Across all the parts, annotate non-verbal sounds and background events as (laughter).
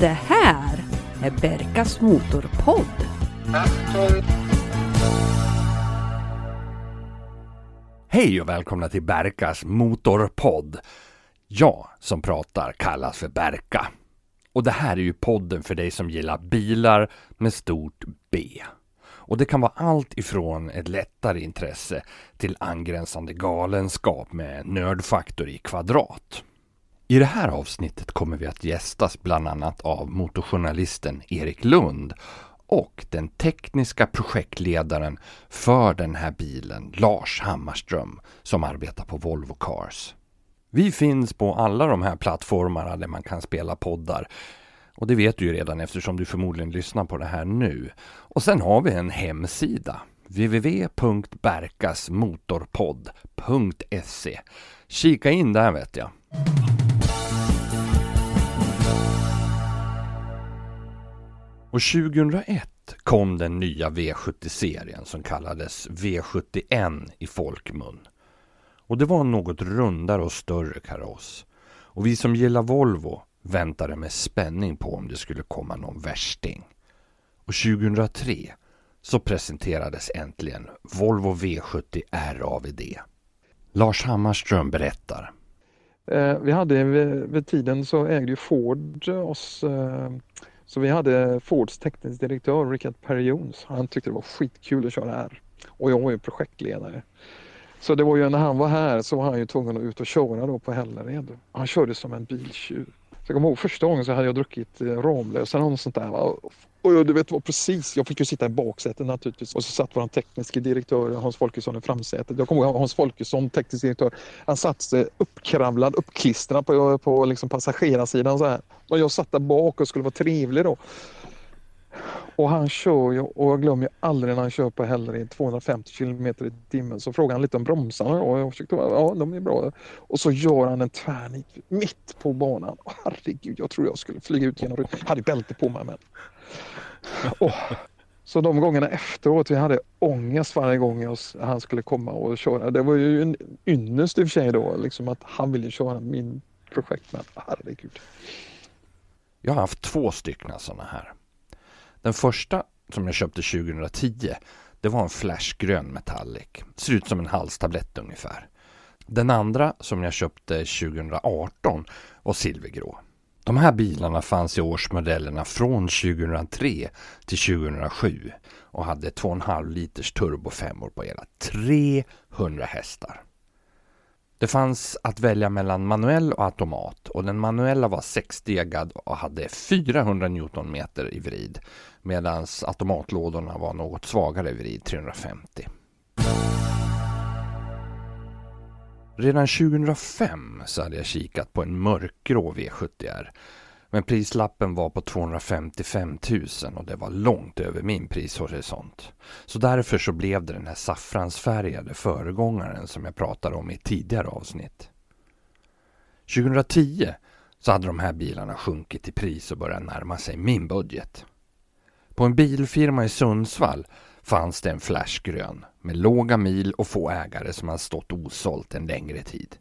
Det här är Berkas Motorpodd. Hej och välkomna till Berkas Motorpodd. Jag som pratar kallas för Berka. Och det här är ju podden för dig som gillar bilar med stort B. Och det kan vara allt ifrån ett lättare intresse till angränsande galenskap med nördfaktor i kvadrat. I det här avsnittet kommer vi att gästas bland annat av motorjournalisten Erik Lund och den tekniska projektledaren för den här bilen, Lars Hammarström, som arbetar på Volvo Cars. Vi finns på alla de här plattformarna där man kan spela poddar. Och det vet du ju redan eftersom du förmodligen lyssnar på det här nu. Och sen har vi en hemsida www.berkasmotorpodd.se Kika in där vet jag. Och 2001 kom den nya V70-serien som kallades V71 i folkmun. Och det var en något rundare och större kaross. Och vi som gillar Volvo väntade med spänning på om det skulle komma någon värsting. Och 2003 så presenterades äntligen Volvo V70 RAVD. Lars Hammarström berättar. Eh, vi hade vid, vid tiden så ägde ju Ford oss eh, så vi hade Fords teknisk direktör Richard Perjons. Han tyckte det var skitkul att köra här och jag var ju projektledare. Så det var ju när han var här så var han ju tvungen att ut och köra då på Hällered. Han körde som en biltjuv. Så jag kommer ihåg första gången så hade jag druckit eh, Ramlösa eller något sånt där. Och du vet, var precis, jag fick ju sitta i baksätet naturligtvis och så satt vår tekniske direktör Hans Folkesson i framsätet. Jag kommer ihåg Hans Folkesson, teknisk direktör, han satt uppkravlad, uppklistrad på, på liksom passagerarsidan så här. Och jag satt där bak och skulle vara trevlig då. Och han kör ju, och jag glömmer aldrig när han kör på Hällered 250 km i timmen. Så frågar han lite om bromsarna och jag försökte, ja de är bra. Och så gör han en tvärnit mitt på banan. Och herregud, jag tror jag skulle flyga ut genom Jag hade bälte på mig men. Oh. Så de gångerna efteråt, vi hade ångest varje gång han skulle komma och köra. Det var ju en ynnest i och för sig då, liksom att han ville köra min projekt. Men herregud. Jag har haft två stycken sådana här. Den första som jag köpte 2010 det var en flashgrön metallic. Ser ut som en halstablett ungefär. Den andra som jag köpte 2018 var silvergrå. De här bilarna fanns i årsmodellerna från 2003 till 2007 och hade 2,5 liters turbofemmor på hela 300 hästar. Det fanns att välja mellan manuell och automat och den manuella var sexstegad och hade 400 Nm i vrid medan automatlådorna var något svagare i vrid, 350. Redan 2005 så hade jag kikat på en mörkgrå V70R men prislappen var på 255 000 och det var långt över min prishorisont. Så därför så blev det den här saffransfärgade föregångaren som jag pratade om i tidigare avsnitt. 2010 så hade de här bilarna sjunkit i pris och börjat närma sig min budget. På en bilfirma i Sundsvall fanns det en flashgrön med låga mil och få ägare som hade stått osålt en längre tid.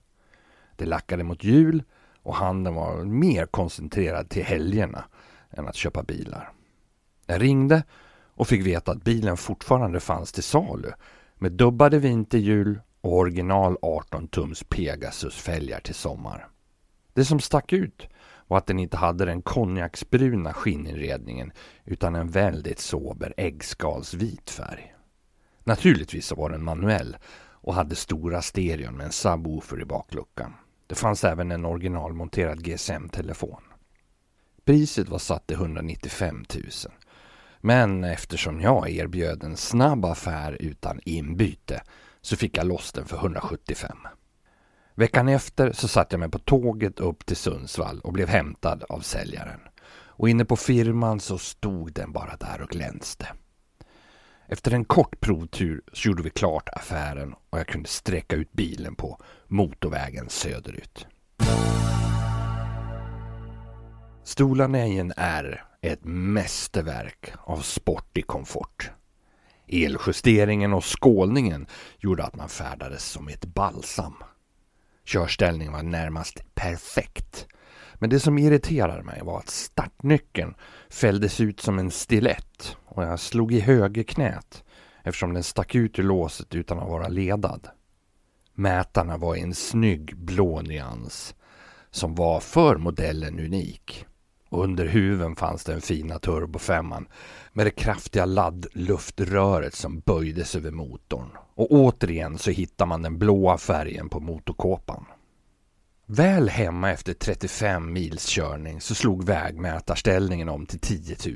Det lackade mot jul och handeln var mer koncentrerad till helgerna än att köpa bilar. Jag ringde och fick veta att bilen fortfarande fanns till salu med dubbade vinterhjul och original 18 tums Pegasus-fälgar till sommar. Det som stack ut och att den inte hade den konjaksbruna skinninredningen utan en väldigt sober äggskalsvit färg. Naturligtvis var den manuell och hade stora stereon med en subwoofer i bakluckan. Det fanns även en originalmonterad GSM-telefon. Priset var satt till 195 000. Men eftersom jag erbjöd en snabb affär utan inbyte så fick jag loss den för 175. Veckan efter så satte jag mig på tåget upp till Sundsvall och blev hämtad av säljaren. Och inne på firman så stod den bara där och glänste. Efter en kort provtur så gjorde vi klart affären och jag kunde sträcka ut bilen på motorvägen söderut. Stolarna i en R är ett mästerverk av sportig komfort. Eljusteringen och skålningen gjorde att man färdades som ett balsam. Körställningen var närmast perfekt Men det som irriterade mig var att startnyckeln fälldes ut som en stilett och jag slog i högerknät eftersom den stack ut ur låset utan att vara ledad. Mätarna var i en snygg blå nyans som var för modellen unik. Under huven fanns den fina turbofemman med det kraftiga laddluftröret som böjdes över motorn. Och återigen så hittar man den blåa färgen på motorkåpan. Väl hemma efter 35 mils körning så slog vägmätarställningen om till 10 000.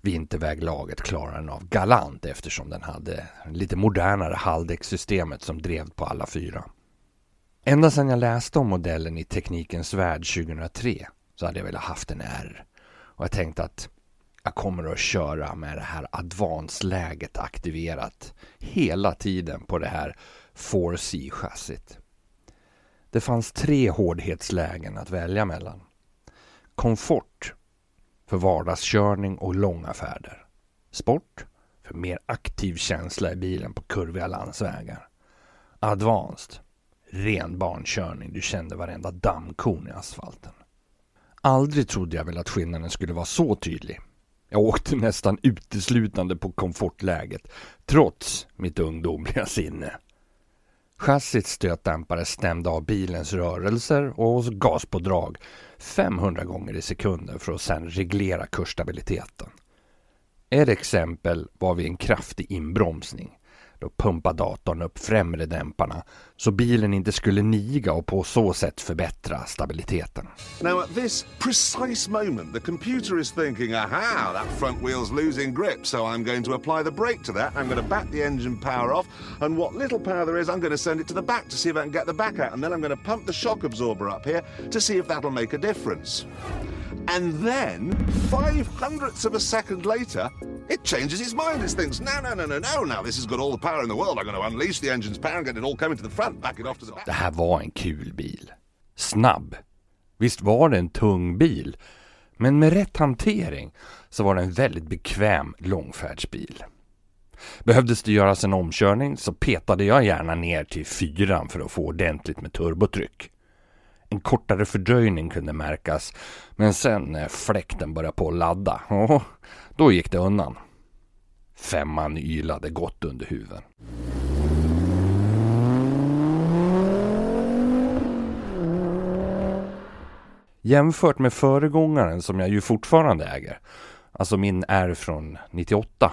Vinterväglaget klarade den av galant eftersom den hade lite modernare halldäckssystemet som drev på alla fyra. Ända sedan jag läste om modellen i Teknikens Värld 2003 så hade jag velat haft en R. Och jag tänkte att jag kommer att köra med det här advance-läget aktiverat hela tiden på det här 4C-chassit. Det fanns tre hårdhetslägen att välja mellan. Komfort för vardagskörning och långa färder. Sport för mer aktiv känsla i bilen på kurviga landsvägar. Advanced ren barnkörning. Du kände varenda dammkorn i asfalten. Aldrig trodde jag väl att skillnaden skulle vara så tydlig. Jag åkte nästan uteslutande på komfortläget, trots mitt ungdomliga sinne. Chassits stötdämpare stämde av bilens rörelser och gaspådrag 500 gånger i sekunden för att sedan reglera kursstabiliteten. Ett exempel var vid en kraftig inbromsning. Datorn upp främre dämparna så bilen inte skulle niga och på så sätt förbättra stabiliteten. Now at this precise moment the computer is thinking, aha, that front wheel's losing grip, so I'm going to apply the brake to that, I'm going to back the engine power off, and what little power there is I'm going to send it to the back to see if I can get the back out, and then I'm going to pump the shock absorber up here to see if that'll make a difference. And then, five hundredths of a second later, it changes its mind. It thinks, no, no, no, no, no, now this has got all the power in the world. I'm going to unleash the engine's power and get it all coming to the front, back it off to the back. Det här var en kul bil. Snabb. Visst var det en tung bil. Men med rätt hantering så var det en väldigt bekväm långfärdsbil. Behövdes det göras en omkörning så petade jag gärna ner till fyran för att få ordentligt med turbotryck. En kortare fördröjning kunde märkas, men sen när fläkten började på att ladda, (laughs) då gick det undan. Femman ylade gott under huven. Jämfört med föregångaren som jag ju fortfarande äger, alltså min R från 98,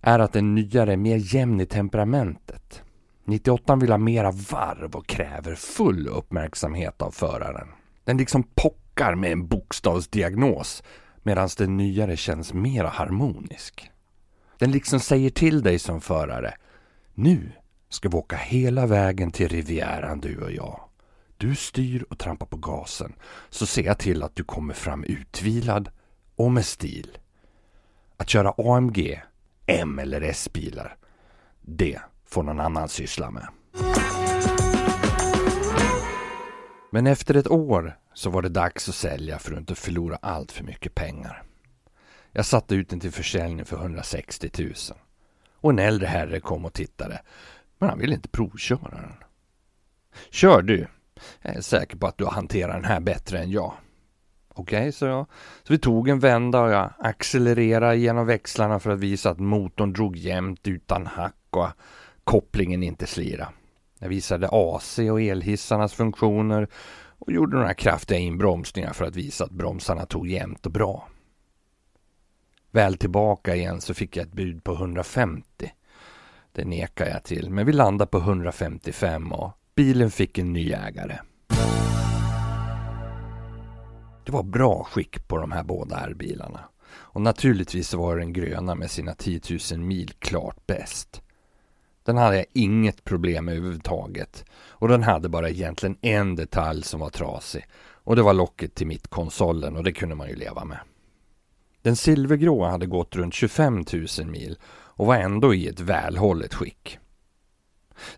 är att den nyare är mer jämn i temperamentet. 98 vill ha mera varv och kräver full uppmärksamhet av föraren. Den liksom pockar med en bokstavsdiagnos medan den nyare känns mera harmonisk. Den liksom säger till dig som förare. Nu ska vi åka hela vägen till Rivieran du och jag. Du styr och trampar på gasen så ser jag till att du kommer fram utvilad och med stil. Att köra AMG, M eller S-bilar, det får någon annan syssla med. Men efter ett år så var det dags att sälja för att inte förlora allt för mycket pengar. Jag satte ut den till försäljning för 160 000. Och en äldre herre kom och tittade, men han ville inte provköra den. Kör du. Jag är säker på att du hanterar den här bättre än jag. Okej, okay, sa jag. Så vi tog en vända och jag accelererade genom växlarna för att visa att motorn drog jämnt utan hack och kopplingen inte slira. Jag visade AC och elhissarnas funktioner och gjorde några kraftiga inbromsningar för att visa att bromsarna tog jämnt och bra. Väl tillbaka igen så fick jag ett bud på 150. Det nekar jag till, men vi landade på 155 och bilen fick en ny ägare. Det var bra skick på de här båda R-bilarna. Och naturligtvis var den gröna med sina 10 000 mil klart bäst. Den hade jag inget problem med överhuvudtaget. Och den hade bara egentligen en detalj som var trasig. Och det var locket till mittkonsolen och det kunde man ju leva med. Den silvergråa hade gått runt 25 000 mil och var ändå i ett välhållet skick.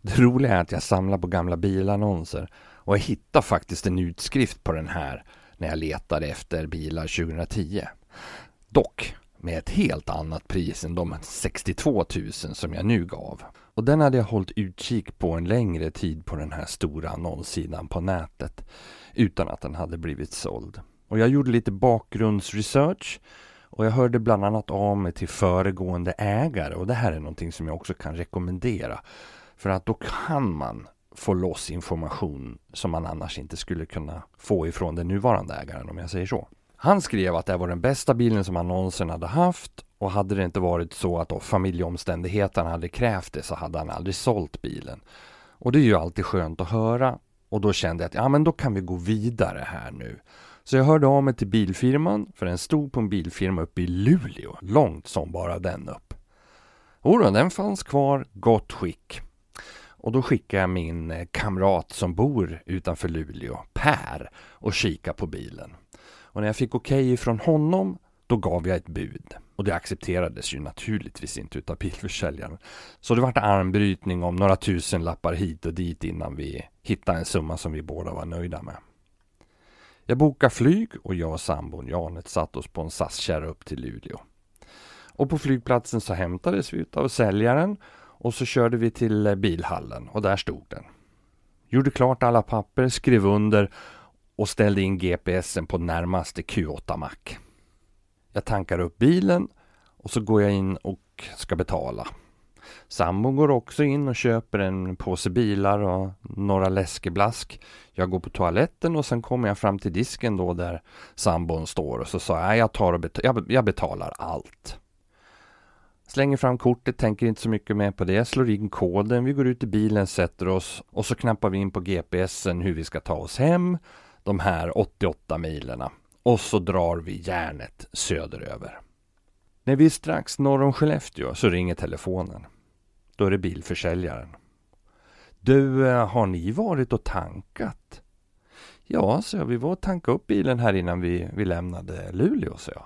Det roliga är att jag samlar på gamla bilannonser och jag hittade faktiskt en utskrift på den här när jag letade efter bilar 2010. Dock med ett helt annat pris än de 62 000 som jag nu gav. Och den hade jag hållit utkik på en längre tid på den här stora annonssidan på nätet utan att den hade blivit såld. Och jag gjorde lite bakgrundsresearch och jag hörde bland annat av mig till föregående ägare och det här är någonting som jag också kan rekommendera. För att då kan man få loss information som man annars inte skulle kunna få ifrån den nuvarande ägaren om jag säger så. Han skrev att det var den bästa bilen som han någonsin hade haft och hade det inte varit så att då familjeomständigheterna hade krävt det så hade han aldrig sålt bilen. Och det är ju alltid skönt att höra och då kände jag att ja men då kan vi gå vidare här nu. Så jag hörde av mig till bilfirman för den stod på en bilfirma uppe i Luleå, långt som bara den upp. Jodå, den fanns kvar, gott skick. Och då skickade jag min eh, kamrat som bor utanför Luleå, Per, och kika på bilen. Och när jag fick okej okay från honom, då gav jag ett bud. Och det accepterades ju naturligtvis inte utav bilförsäljaren. Så det vart armbrytning om några tusen lappar hit och dit innan vi hittade en summa som vi båda var nöjda med. Jag bokade flyg och jag och sambon Janet satt oss på en SAS-kärra upp till Luleå. Och på flygplatsen så hämtades vi av säljaren och så körde vi till eh, bilhallen och där stod den. Gjorde klart alla papper, skrev under och ställde in GPSen på närmaste Q8-mack. Jag tankar upp bilen och så går jag in och ska betala. Sambon går också in och köper en påse bilar och några läskeblask. Jag går på toaletten och sen kommer jag fram till disken då där sambon står och så sa jag, jag tar och bet jag betalar allt. Slänger fram kortet, tänker inte så mycket mer på det, slår in koden, vi går ut i bilen, sätter oss och så knappar vi in på GPSen hur vi ska ta oss hem de här 88 milerna. Och så drar vi järnet söderöver. När vi är strax norr om Skellefteå så ringer telefonen. Då är det bilförsäljaren. Du, eh, har ni varit och tankat? Ja, så jag. Vi var och tankade upp bilen här innan vi, vi lämnade Luleå, så jag.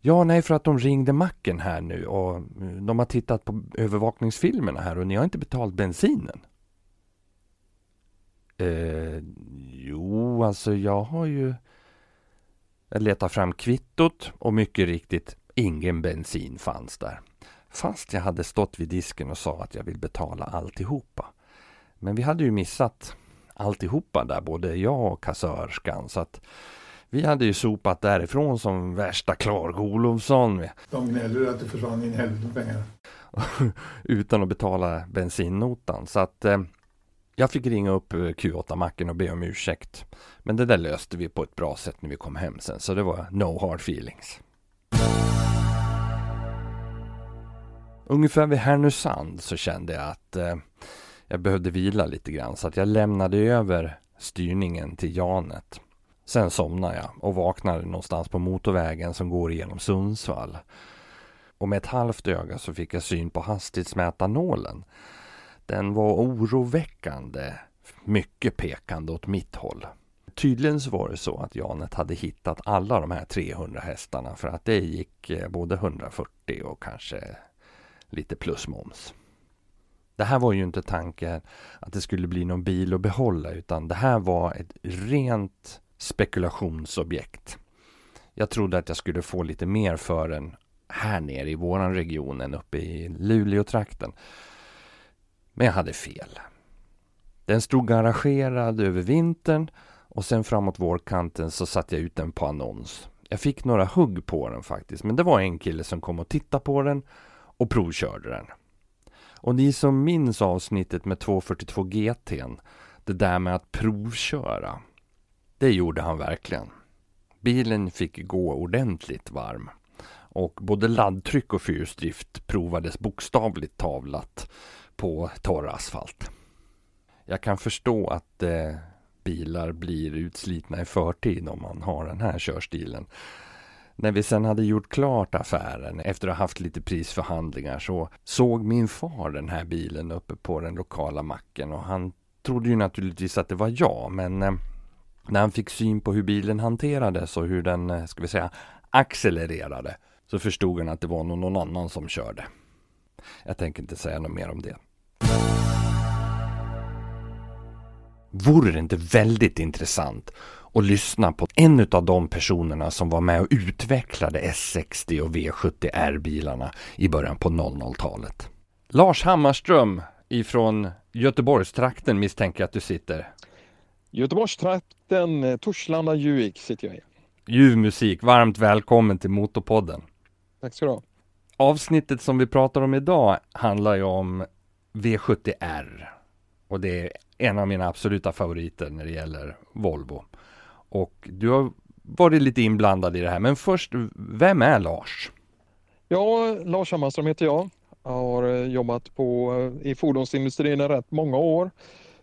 Ja, nej, för att de ringde macken här nu och mm, de har tittat på övervakningsfilmerna här och ni har inte betalt bensinen. Eh, jo, alltså jag har ju jag letar fram kvittot och mycket riktigt ingen bensin fanns där. Fast jag hade stått vid disken och sa att jag vill betala alltihopa. Men vi hade ju missat alltihopa där, både jag och kassörskan. Så att vi hade ju sopat därifrån som värsta Clark Olofsson. De gnäller att det försvann in helvete pengar. (laughs) Utan att betala bensinnotan. Så att eh, jag fick ringa upp eh, Q8-macken och be om ursäkt. Men det där löste vi på ett bra sätt när vi kom hem sen. Så det var no hard feelings. Ungefär vid Härnösand så kände jag att eh, jag behövde vila lite grann. Så att jag lämnade över styrningen till Janet. Sen somnade jag och vaknade någonstans på motorvägen som går igenom Sundsvall. Och med ett halvt öga så fick jag syn på hastighetsmätarnålen. Den var oroväckande mycket pekande åt mitt håll. Tydligen så var det så att Janet hade hittat alla de här 300 hästarna för att det gick eh, både 140 och kanske lite plus moms. Det här var ju inte tanken att det skulle bli någon bil att behålla utan det här var ett rent spekulationsobjekt. Jag trodde att jag skulle få lite mer för den här nere i våran region än uppe i Luleå-trakten. Men jag hade fel. Den stod garagerad över vintern och sen framåt vårkanten så satte jag ut den på annons. Jag fick några hugg på den faktiskt, men det var en kille som kom och tittade på den och provkörde den. Och ni som minns avsnittet med 242 GT, det där med att provköra. Det gjorde han verkligen. Bilen fick gå ordentligt varm. Och både laddtryck och fyrhjulsdrift provades bokstavligt tavlat på torr asfalt. Jag kan förstå att eh, bilar blir utslitna i förtid om man har den här körstilen. När vi sen hade gjort klart affären efter att ha haft lite prisförhandlingar så såg min far den här bilen uppe på den lokala macken och han trodde ju naturligtvis att det var jag men eh, när han fick syn på hur bilen hanterades och hur den, eh, ska vi säga, accelererade så förstod han att det var någon annan som körde. Jag tänker inte säga något mer om det. Vore det inte väldigt intressant att lyssna på en av de personerna som var med och utvecklade S60 och V70R-bilarna i början på 00-talet? Lars Hammarström ifrån Göteborgstrakten misstänker jag att du sitter. Göteborgstrakten, Torslanda, Juvik sitter jag i. Ljuv musik, varmt välkommen till Motorpodden. Tack ska du ha. Avsnittet som vi pratar om idag handlar ju om V70R. Och det är en av mina absoluta favoriter när det gäller Volvo. Och du har varit lite inblandad i det här, men först, vem är Lars? Ja, Lars Hammarström heter jag. Jag har eh, jobbat på, eh, i fordonsindustrin i rätt många år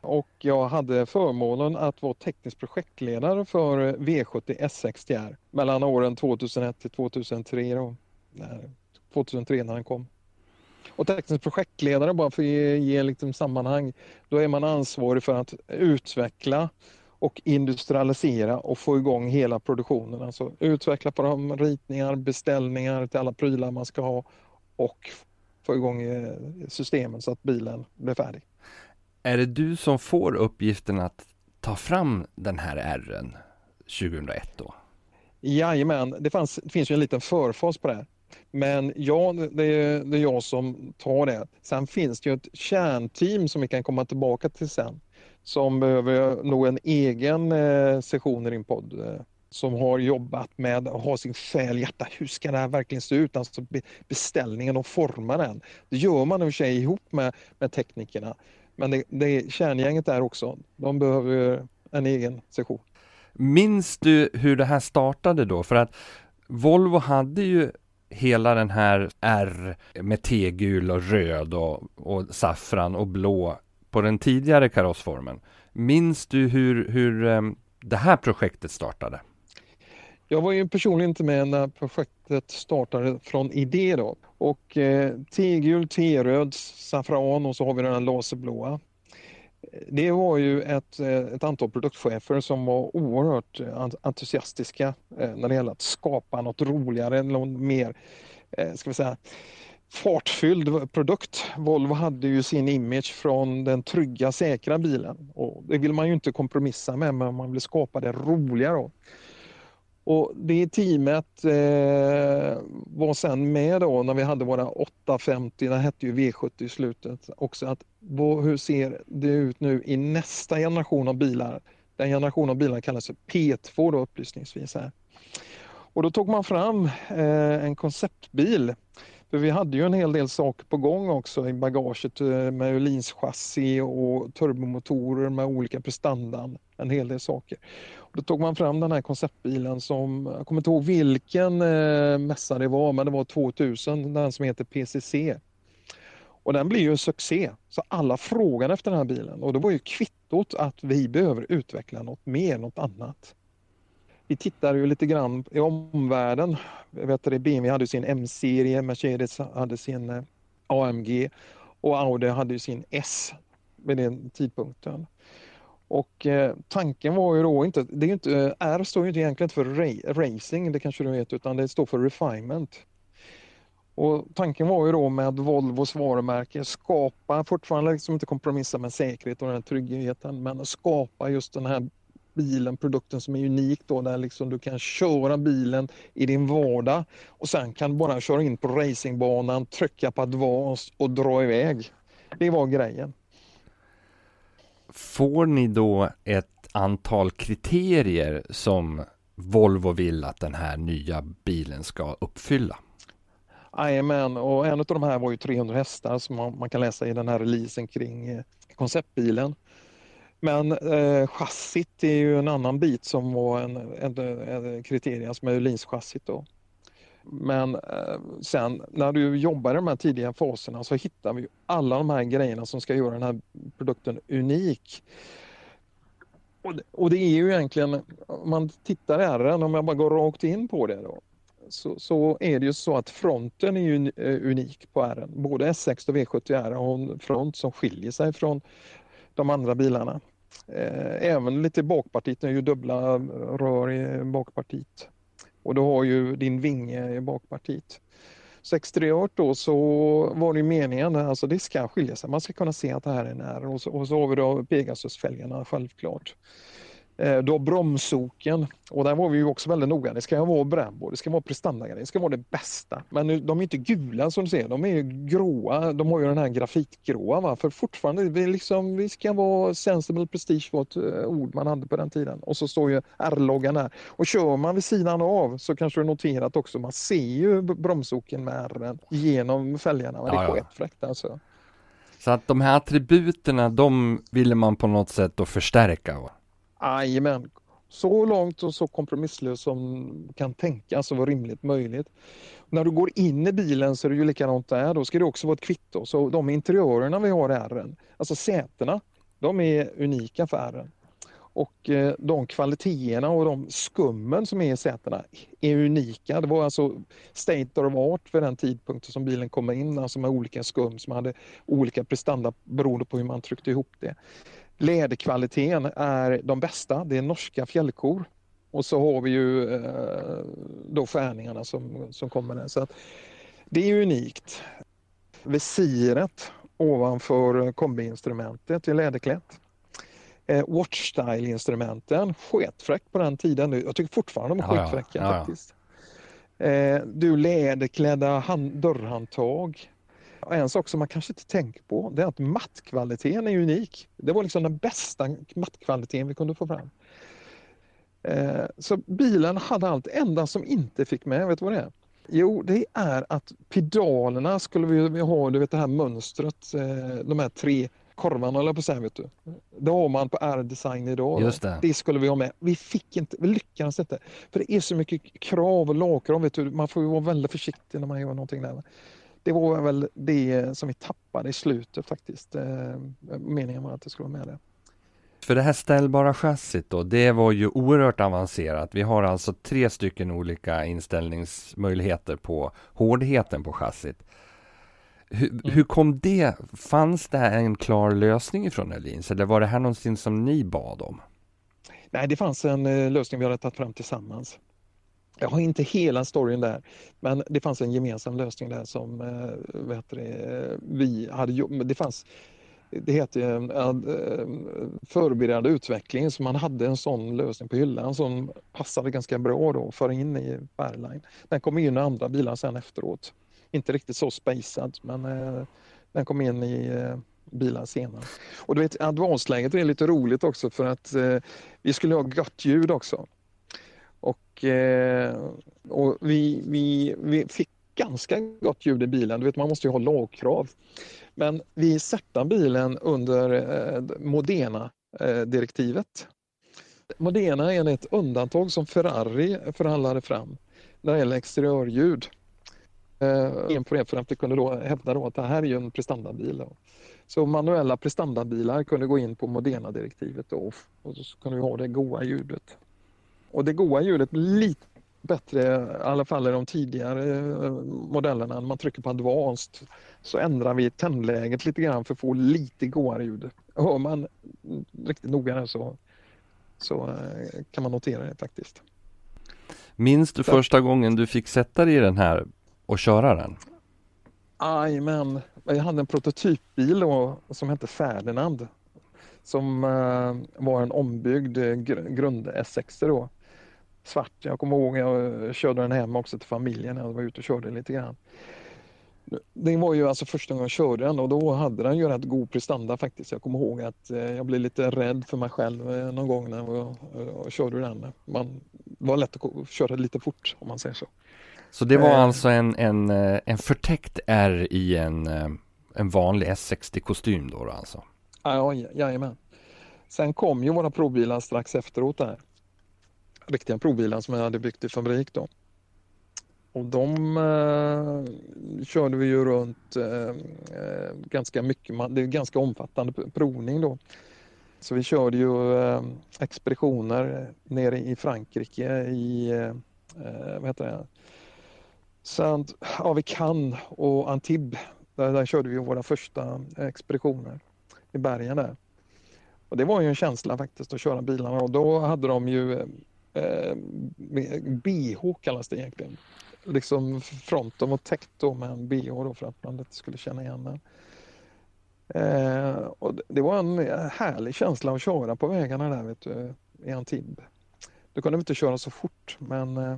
och jag hade förmånen att vara teknisk projektledare för V70 S60R mellan åren 2001 till 2003. Då, 2003 när den kom. Och teknisk projektledare, bara för att ge, ge liksom sammanhang, då är man ansvarig för att utveckla och industrialisera och få igång hela produktionen. Alltså utveckla på de ritningar, beställningar till alla prylar man ska ha och få igång eh, systemen så att bilen blir färdig. Är det du som får uppgiften att ta fram den här R'n 2001 då? Jajamän, det, fanns, det finns ju en liten förfas på det här. Men ja, det är, det är jag som tar det. Sen finns det ju ett kärnteam som vi kan komma tillbaka till sen som behöver nog en egen eh, session i din podd eh, som har jobbat med att ha sin själ, hjärta, hur ska det här verkligen se ut? Alltså beställningen och forma den. Det gör man i och för sig ihop med, med teknikerna. Men det, det kärngänget där också, de behöver en egen session. Minns du hur det här startade då? För att Volvo hade ju hela den här R med tegul och röd och, och saffran och blå på den tidigare karossformen. Minns du hur, hur ehm, det här projektet startade? Jag var ju personligen inte med när projektet startade från idé då. Och eh, tegul, T-röd, saffran och så har vi den här laserblåa. Det var ju ett, eh, ett antal produktchefer som var oerhört eh, entusiastiska eh, när det gäller att skapa något roligare, något mer, ska vi säga, fartfylld produkt. Volvo hade ju sin image från den trygga, säkra bilen och det vill man ju inte kompromissa med, men man vill skapa det roliga då. Och det teamet eh, var sen med då när vi hade våra 850, det hette ju V70 i slutet också, att vad, hur ser det ut nu i nästa generation av bilar? Den generation av bilar kallas för P2 då upplysningsvis här. Och då tog man fram eh, en konceptbil för vi hade ju en hel del saker på gång också i bagaget eh, med Öhlins och turbomotorer med olika prestandan. En hel del saker. Och då tog man fram den här konceptbilen som, jag kommer inte ihåg vilken eh, mässa det var, men det var 2000, den som heter PCC. Och den blev ju en succé, så alla frågade efter den här bilen och det var ju kvittot att vi behöver utveckla något mer, något annat vi tittar ju lite grann i omvärlden. Jag vet att BMW hade sin M-serie, Mercedes hade sin eh, AMG och Audi hade sin S vid den tidpunkten. Och eh, tanken var ju då inte, det är inte, eh, R står ju inte egentligen för racing, det kanske du vet, utan det står för refinement. Och tanken var ju då med Volvos varumärke skapa, fortfarande liksom inte kompromissa med säkerhet och den här tryggheten, men skapa just den här bilen, produkten som är unik då där liksom du kan köra bilen i din vardag och sen kan du bara köra in på racingbanan, trycka på advance och dra iväg. Det var grejen. Får ni då ett antal kriterier som Volvo vill att den här nya bilen ska uppfylla? Jajamän, och en av de här var ju 300 hästar som man, kan läsa i den här releasen kring eh, konceptbilen. Men eh, chassit är ju en annan bit som var en, en, en kriterie som är Öhlins-chassit då. Men eh, sen när du jobbar i de här tidiga faserna så hittar vi alla de här grejerna som ska göra den här produkten unik. Och det, och det är ju egentligen, om man tittar här, om jag bara går rakt in på det då, så, så, är det ju så att fronten är ju eh, unik på R. Både S60 och V70R har en front som skiljer sig från de andra bilarna. Eh, även lite bakpartiet, det är ju dubbla rör i bakpartiet. Och du har ju din vinge i bakpartiet. Så exteriört då så var det meningen, alltså det ska skilja sig, man ska kunna se att det här är en R och så, och så har vi då Pegasusfälgarna självklart. Eh, Du har bromsoken och där var vi ju också väldigt noga. Det ska vara Brembo, det ska vara prestandagrejer, det ska vara det bästa. Men de är inte gula som du ser, de är ju gråa. De har ju den här grafitgråa va? för fortfarande, vi, liksom, vi ska vara sensible prestige var ett eh, ord man hade på den tiden. Och så står ju R-loggan där. Och kör man vid sidan av så kanske du noterat också, man ser ju bromsoken med R genom fälgarna. Men det är sketfräckt alltså. Så att de här attributerna, de ville man på något sätt då förstärka. va? Jajamän. Så långt och så kompromisslöst som kan tänkas och vara rimligt möjligt. När du går in i bilen så är det ju likadant där. Då ska det också vara ett kvitto. Så de interiörerna vi har i R, alltså sätena, de är unika för R. Och eh, de kvaliteterna och de skummen som är i sätena är unika. Det var alltså state of art för den tidpunkten som bilen kom in, alltså med olika skum som hade olika prestanda beroende på hur man tryckte ihop det. Läderkvaliteten är de bästa, det är norska fjällkor. Och så har vi ju eh, då skärningarna som, som kommer där. Så att det är unikt. Visiret ovanför kombiinstrumentet är läderklätt. Eh, Watchstyle-instrumenten, sketfräckt på den tiden. Jag tycker fortfarande de är sketfräcka Ja, ja. faktiskt. Eh, du läderklädda hand, dörrhandtag. En sak som man kanske inte tänker på det är att mattkvaliteten är unik. Det var liksom den bästa mattkvaliteten vi kunde få fram. Eh, Så bilen hade allt. enda som inte fick med, vet du vad det är? Jo, det är att pedalerna skulle vi ha, du vet det här mönstret, eh, de här tre korvarna eller på att säga, vet du. Det har man på R-design idag. Just det. Det skulle vi ha med. Vi fick inte, vi lyckades inte. För det är så mycket krav och lagkrav, vet du. Man får ju vara väldigt försiktig när man gör någonting där. Det var väl det som vi tappade i slutet faktiskt. Eh, Meningen var att det skulle vara med det. För det här ställbara chassit då, det var ju oerhört avancerat. Vi har alltså tre stycken olika inställningsmöjligheter på hårdheten på chassit. Hur, hur kom det? Fanns det en klar lösning ifrån Elins eller var det här någonting som ni bad om? Nej, det fanns en eh, lösning vi hade tagit fram tillsammans. Jag har inte hela storyn där, men det fanns en gemensam lösning där som eh, det, vi hade jobbat Det fanns det heter ju, eh, förberedande utveckling, så man hade en sån lösning på hyllan som passade ganska bra då att föra in i Fairline. Den kom in i andra bilar sen efteråt. Inte riktigt så spacad, men eh, den kom in i eh, bilar senare. Och du vet, advansläget är lite roligt också för att vi skulle ha gott ljud också. Och, eh, och vi, vi, vi fick ganska gott ljud i bilen. Du vet, man måste ju ha lagkrav. Men vi satte bilen under eh, Modena-direktivet. Eh, Modena är ett undantag som Ferrari förhandlade fram när det gäller exteriörljud. Eh, på det för att vi kunde då hävda då att det här är ju en prestandabil. Då. Så manuella prestandabilar kunde gå in på Modena-direktivet och så kunde vi ha det goa ljudet. Och det goa ljudet blir lite bättre, i alla fall i de tidigare eh, modellerna. När man trycker på advanced så ändrar vi tändläget lite grann för att få lite goare ljud. Hör man riktigt noga så, så eh, kan man notera det faktiskt. Minns du Så- första gången du fick sätta dig i den här och köra den? Jajamän, jag hade en prototypbil då, som hette Ferdinand. Som eh, var en ombyggd gr- grund S60 då. Svart. Jag kommer ihåg jag körde den hem också till familjen när jag var ute och körde lite grann. Det var ju alltså första gången jag körde den och då hade den ju rätt god prestanda faktiskt. Jag kommer ihåg att eh, jag blev lite rädd för mig själv eh, någon gång när jag och körde den. Man, det var lätt att köra lite fort om man säger så. Så det var Eh. alltså en, en, eh, en förtäckt R i en, eh, en vanlig S60-kostym då, då alltså? Ja, ja, jajamän. Sen kom ju våra provbilar strax efteråt där. Riktiga provbilar som jag hade byggt i fabrik då. Och de eh, körde vi ju runt eh, eh ganska mycket. Det är ganska omfattande provning då. Så vi körde ju eh, expeditioner nere i Frankrike i eh, eh vad heter det? Saint, ja, vi Cannes och Antibes. Där, där körde vi våra första expeditioner i bergen där. Och det var ju en känsla faktiskt att köra bilarna och då hade de ju eh, eh, BH kallas det egentligen. Liksom fronten var täckt då med en BH då för att man inte skulle känna igen den. Eh, och det- var en eh, härlig känsla att köra på vägarna där vet du. i Antibes. Då kunde vi inte köra så fort men eh,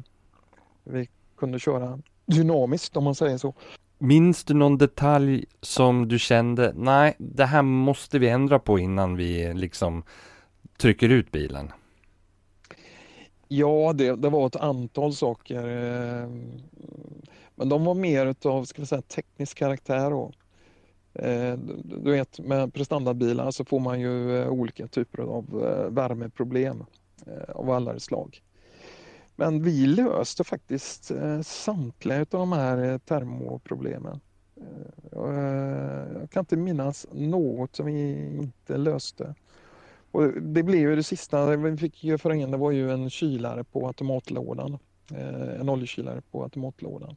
vi kunde köra dynamiskt om man säger så. Minns du någon detalj som du kände, nej, det här måste vi ändra på innan vi liksom trycker ut bilen? Ja, det, det var ett antal saker. Eh, men de var mer utav, ska vi säga, teknisk karaktär. Då. Eh, du vet, med prestandabilar så får man ju eh, olika typer av värmeproblem av alla slag. Men vi löste faktiskt samtliga av de här termoproblemen. Jag kan inte minnas något som vi inte löste. Och det blev ju det sista vi fick ju föra in, det var ju en kylare på automatlådan. Eh, en oljekylare på automatlådan.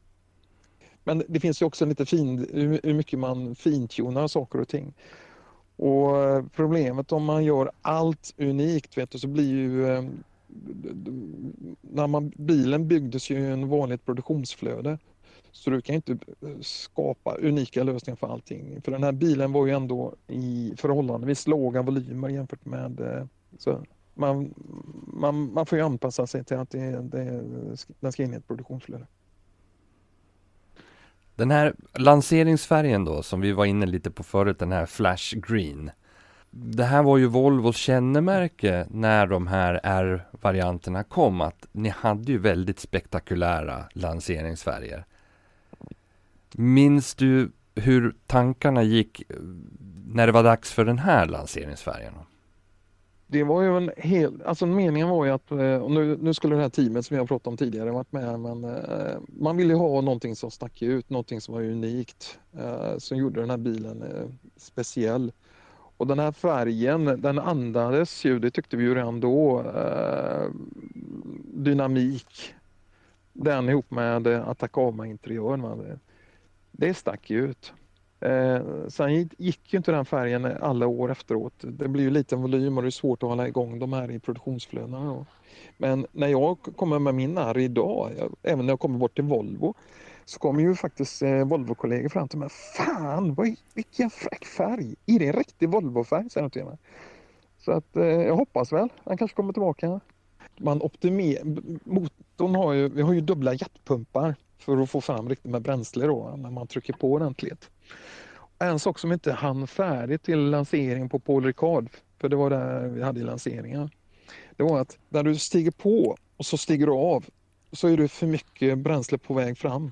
Men det finns ju också lite fin, hur mycket man fintunar saker och ting. Och eh, problemet om man gör allt unikt vet du, så blir ju eh, när man, bilen byggdes ju i en vanligt produktionsflöde. Så du kan inte eh, skapa unika lösningar för allting. För den här bilen var ju ändå i förhållandevis låga volymer jämfört med eh, så man, man, man får ju anpassa sig till att det, det, den ska in i ett produktionsflöde. Den här lanseringsfärgen då, som vi var inne lite på förut, den här Flash Green. Det här var ju Volvos kännemärke när de här R-varianterna kom, att ni hade ju väldigt spektakulära lanseringsfärger. Minns du hur tankarna gick eh, när det var dags för den här lanseringsfärgen? Det var ju en hel, alltså meningen var ju att, eh, och nu, nu skulle det här teamet som jag pratade om tidigare varit med, men eh, man ville ju ha någonting som stack ut, någonting som var unikt, som gjorde den här bilen speciell. Och den här färgen, den andades ju, det tyckte vi ju redan då, dynamik. Den ihop med Atacama-interiören. Det, stack ju ut. Eh, sen gick- ju inte den färgen alla år efteråt. Det blir ju liten volym och det är svårt att hålla igång de här i produktionsflödena. Men när jag kommer med min R idag, jag, även när jag kommer bort till Volvo, så kommer ju faktiskt eh, Volvo-kollegor fram till mig. Fan, vad, vilken fräck färg! Är det en riktig Volvo-färg? säger de till mig. Så att eh, jag hoppas väl, han kanske kommer tillbaka. Man optimerar, motorn har ju, vi har ju dubbla jetpumpar för att få fram riktigt med bränsle då när man trycker på ordentligt. En sak som inte hann färdigt till lanseringen på Paul Ricard, för det var där vi hade lanseringen. Det var att när du stiger på och så stiger du av så är det för mycket bränsle på väg fram.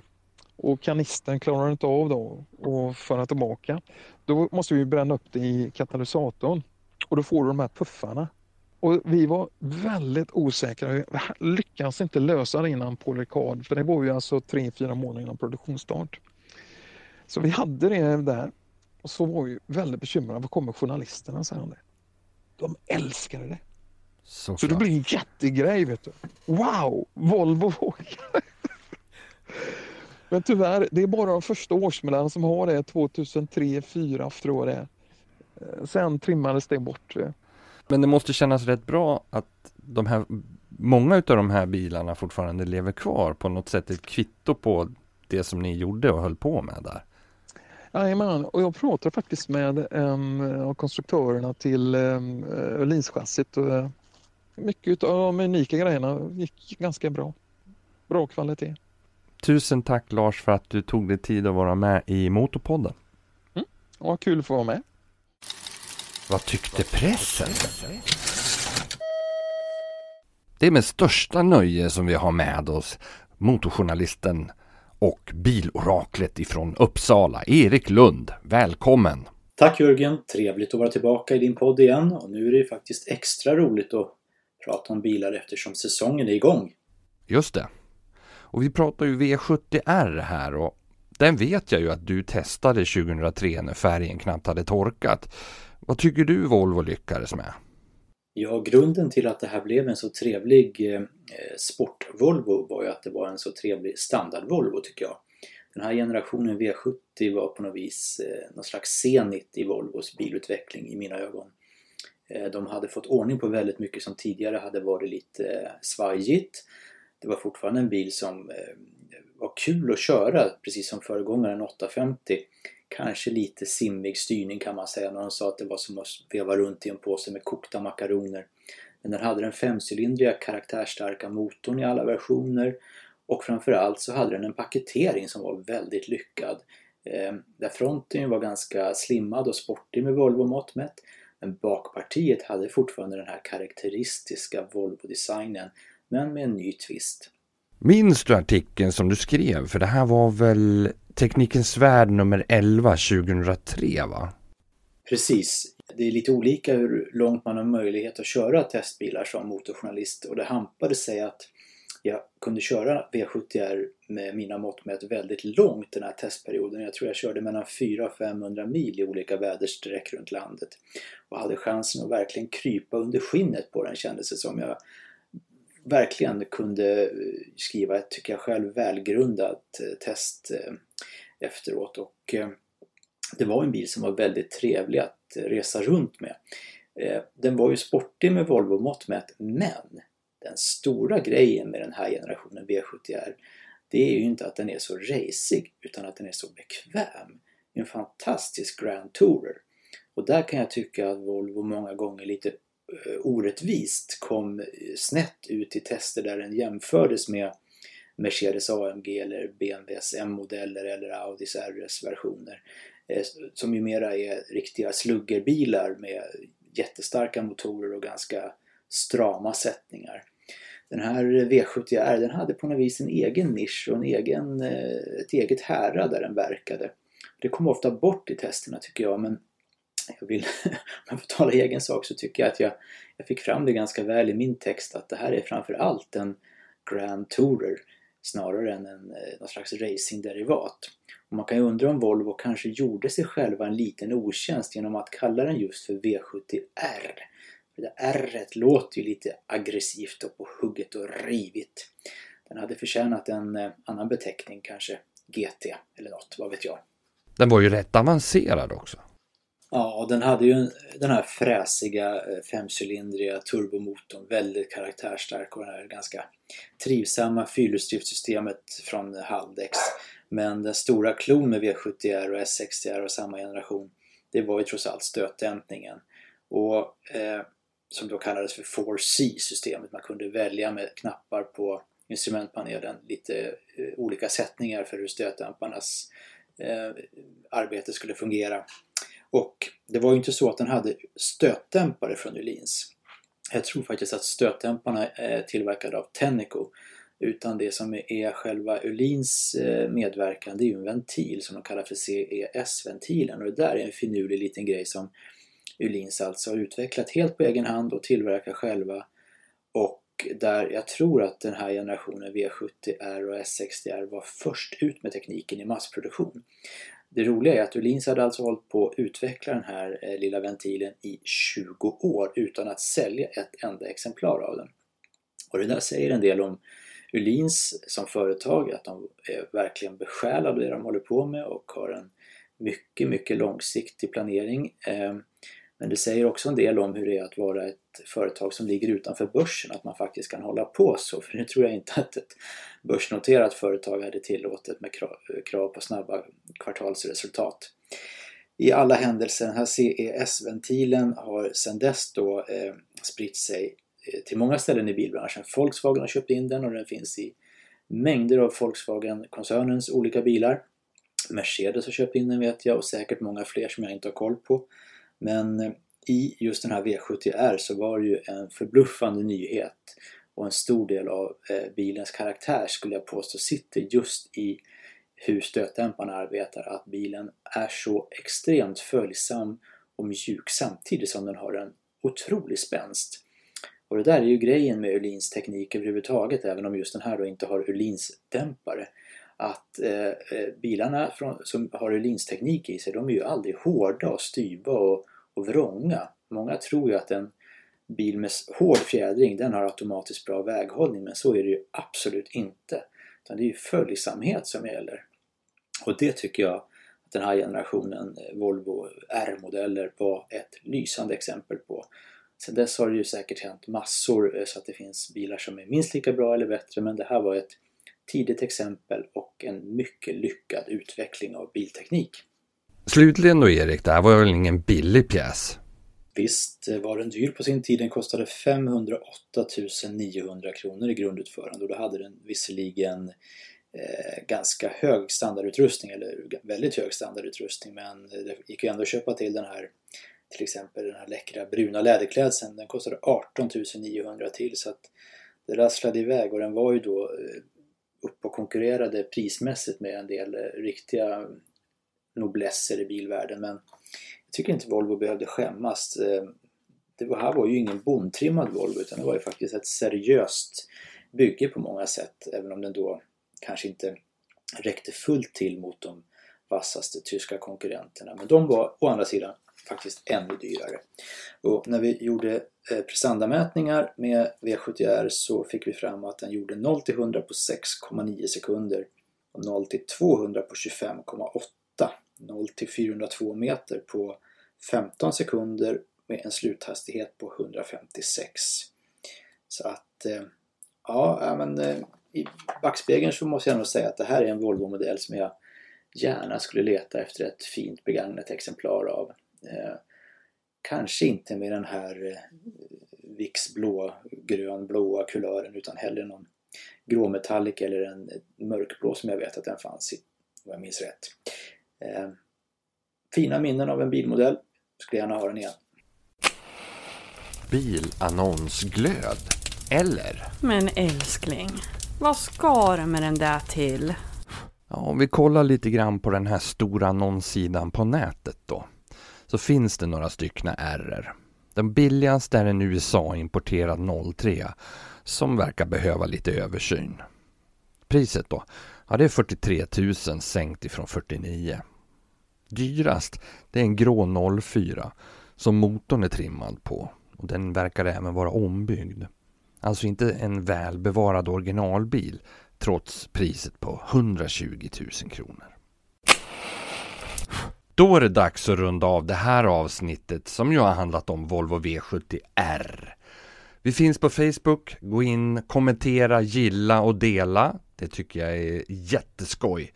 Och kanistern klarar inte av då att föra tillbaka. Då måste vi bränna upp det i katalysatorn och då får du de här puffarna. Och vi var väldigt osäkra. Vi lyckades inte lösa det innan Paul Ricard för det var ju alltså tre fyra månader innan produktionsstart. Så vi hade det där och så var vi väldigt bekymrade. Vad kommer journalisterna säga om det? De älskade det. Så det Såklart. blir en jättegrej vet du. Wow, Volvo vågar. (laughs) Men tyvärr, det är bara de första årsmodellerna som har det 2003, 2004 tror jag det är. Eh, Sen trimmades det bort. Eh. Men det måste kännas rätt bra att de här, många av de här bilarna fortfarande lever kvar på något sätt. Ett kvitto på det som ni gjorde och höll på med där. Jajamän, och jag pratade faktiskt med en av konstruktörerna till Öhlins-chassit och eh, mycket av de unika grejerna gick ganska bra. Bra kvalitet. Tusen tack Lars för att du tog dig tid att vara med i Motorpodden. Ja, kul att få vara med. Vad tyckte pressen? Det är med största nöje som vi har med oss motorjournalisten och biloraklet ifrån Uppsala, Erik Lund. Välkommen! Tack Jörgen! Trevligt att vara tillbaka i din podd igen och nu är det ju faktiskt extra roligt att prata om bilar eftersom säsongen är igång. Just det. Och vi pratar ju V70R här och den vet jag ju att du testade 2003 när färgen knappt hade torkat. Vad tycker du Volvo lyckades med? Ja, grunden till att det här blev en så trevlig eh, eh, sport-Volvo var ju att det var en så trevlig standard-Volvo tycker jag. Den här generationen V70 var på något vis eh, någon slags senit i Volvos bilutveckling i mina ögon. Eh, de hade fått ordning på väldigt mycket som tidigare hade varit lite eh, svajigt. Det var fortfarande en bil som eh, var kul att köra, precis som föregångaren 850. Kanske lite simmig styrning kan man säga när de sa att det var som att veva runt i en påse med kokta makaroner. Men den hade den femcylindriga karaktärsstarka motorn i alla versioner och framförallt så hade den en paketering som var väldigt lyckad. Eh, där fronten var ganska slimmad och sportig med Volvo-mått mätt men bakpartiet hade fortfarande den här karaktäristiska Volvo-designen men med en ny twist. Minns du artikeln som du skrev? För det här var väl Teknikens Värld nummer 11 2003 va? Precis. Det är lite olika hur långt man har möjlighet att köra testbilar som motorjournalist och det hampade sig att jag kunde köra V70R med mina mått mätt väldigt långt den här testperioden. Jag tror jag körde mellan 400 500 mil i olika väderstreck runt landet. Och hade chansen att verkligen krypa under skinnet på den kändes det som. Jag verkligen kunde eh, skriva ett, tycker jag själv, välgrundat eh, test eh, efteråt. Och det var en bil som var väldigt trevlig att resa runt med. Den var ju sportig med Volvo-mått mätt, men den stora grejen med den här generationen V70R det är ju inte att den är så racig utan att den är så bekväm. En fantastisk Grand Tourer. Och där kan jag tycka att Volvo många gånger lite Eh, orättvist kom snett ut i tester där den jämfördes med Mercedes AMG eller BMWs M-modeller eller Audis RS-versioner. Eh, som ju mera är riktiga sluggerbilar med jättestarka motorer och ganska strama sättningar. Den här V70R den hade på något vis en egen nisch och en egen, eh, ett eget härad där den verkade. Det kom ofta bort i testerna tycker jag men jag vill, (laughs) om jag får tala egen sak så tycker jag att jag, jag fick fram det ganska väl i min text att det här är framförallt en Grand Tourer snarare än en, eh, någon slags racingderivat. Och man kan ju undra om Volvo kanske gjorde sig själva en liten otjänst genom att kalla den just för V70R det där r låter ju lite aggressivt och på hugget och rivigt. Den hade förtjänat en eh, annan beteckning, kanske GT eller något, vad vet jag. Den var ju rätt avancerad också. Ja, den hade ju den här fräsiga eh, femcylindriga turbomotorn, väldigt karaktärsstark och det här ganska trivsamma fyrhjulsdriftsystemet från Haldex. Men den stora klon med V70R och S60R och samma generation, det var ju trots allt stötdämpningen. Och eh, som då kallades för 4C-systemet. Man kunde välja med knappar på instrumentpanelen lite eh, olika sättningar för hur stötdämparnas eh, arbete skulle fungera. Och det var ju inte så att den hade stötdämpare från Öhlins. Jag tror faktiskt att stötdämparna är tillverkade av Tenneco. Utan det som är själva Öhlins eh, medverkan det är ju en ventil som de kallar för CES-ventilen och det där är en finurlig liten grej som Ylins alltså har utvecklat helt på egen hand och tillverkar själva. Och där jag tror att den här generationen V70R och S60R var först ut med tekniken i massproduktion. Det roliga är att Öhlins hade alltså hållit på att utveckla den här eh, lilla ventilen i 20 år utan att sälja ett enda exemplar av den. Och det där säger en del om Öhlins som företag, att de är verkligen besjälade av det de håller på med och har en mycket, mycket långsiktig planering. Eh, men det säger också en del om hur det är att vara ett företag som ligger utanför börsen, att man faktiskt kan hålla på så. För nu tror jag inte att ett börsnoterat företag hade tillåtet med krav på snabba kvartalsresultat. I alla händelser, den här CES-ventilen har sedan dess då eh, spritt sig eh, till många ställen i bilbranschen. Volkswagen har köpt in den och den finns i mängder av Volkswagen-koncernens olika bilar. Mercedes har köpt in den vet jag och säkert många fler som jag inte har koll på. Men eh, i just den här V70R så var det ju en förbluffande nyhet och en stor del av eh, bilens karaktär skulle jag påstå sitter just i hur stötdämparna arbetar. Att bilen är så extremt följsam och mjuk samtidigt som den har en otrolig spänst. Och det där är ju grejen med Öhlins teknik överhuvudtaget, även om just den här då inte har Öhlins dämpare. Att eh, eh bilarna från, som har Öhlins teknik i sig, de är ju aldrig hårda och styva och och vrånga. Många tror ju att en bil med hård fjädring den har automatiskt bra väghållning men så är det ju absolut inte. Utan det är ju följsamhet som gäller. Och det tycker jag att den här generationen eh, Volvo R-modeller var ett lysande exempel på. Sen dess har det ju säkert hänt massor eh, så att det finns bilar som är minst lika bra eller bättre men det här var ett tidigt exempel och en mycket lyckad utveckling av bilteknik. Slutligen då Erik, det här var väl ingen billig pjäs? Visst var den dyr på sin tid. Den kostade 508 900 kronor i grundutförande och då hade den visserligen eh, ganska hög standardutrustning eller väldigt hög standardutrustning men det gick ju ändå att köpa till den här till exempel den här läckra bruna läderklädseln. Den kostade 18 900 till så att det rasslade iväg och den var ju då eh, upp och konkurrerade prismässigt med en del eh, riktiga noblesser i bilvärlden men jag tycker inte Volvo behövde skämmas. Eh, det här var ju ingen bondtrimmad Volvo utan det var ju faktiskt ett seriöst bygge på många sätt även om den då kanske inte räckte fullt till mot de vassaste tyska konkurrenterna. Men de var å andra sidan faktiskt ännu dyrare. Och när vi gjorde eh, prestandamätningar med V70R så fick vi fram att den gjorde 0 till 100 på 6,9 sekunder och 0 till 200 på 25,8 0 till 402 meter på 15 sekunder med en sluthastighet på 156. Så att eh, ja, men eh, i backspegeln så måste jag nog säga att det här är en Volvo-modell som jag gärna skulle leta efter ett fint begagnat exemplar av. Eh, kanske inte med den här eh, Vicks blå, grön, blåa kulören utan hellre någon gråmetallic eller en mörkblå som jag vet att den fanns i, om jag minns rätt. Eh, fina minnen av en bilmodell. Skulle gärna ha den igen. Bilannonsglöd, eller? Men älskling, vad ska du med den där till? Ja, om vi kollar lite grann på den här stora annonssidan på nätet då så finns det några styckna R. Den billigaste är en USA-importerad 03 som verkar behöva lite översyn. Priset då? Ja, det är 43 000 sänkt ifrån 49. Dyrast, det är en grå 04 som motorn är trimmad på och den verkar även vara ombyggd. Alltså inte en välbevarad originalbil trots priset på 120 000 kronor. Då är det dags att runda av det här avsnittet som ju har handlat om Volvo V70R. Vi finns på Facebook, gå in, kommentera, gilla och dela. Det tycker jag är jätteskoj.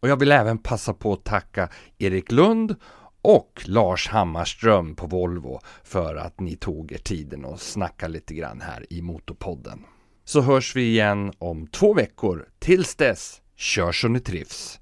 Och jag vill även passa på att tacka Erik Lund och Lars Hammarström på Volvo för att ni tog er tiden och snacka lite grann här i Motorpodden. Så hörs vi igen om två veckor. Tills dess, kör så ni trivs!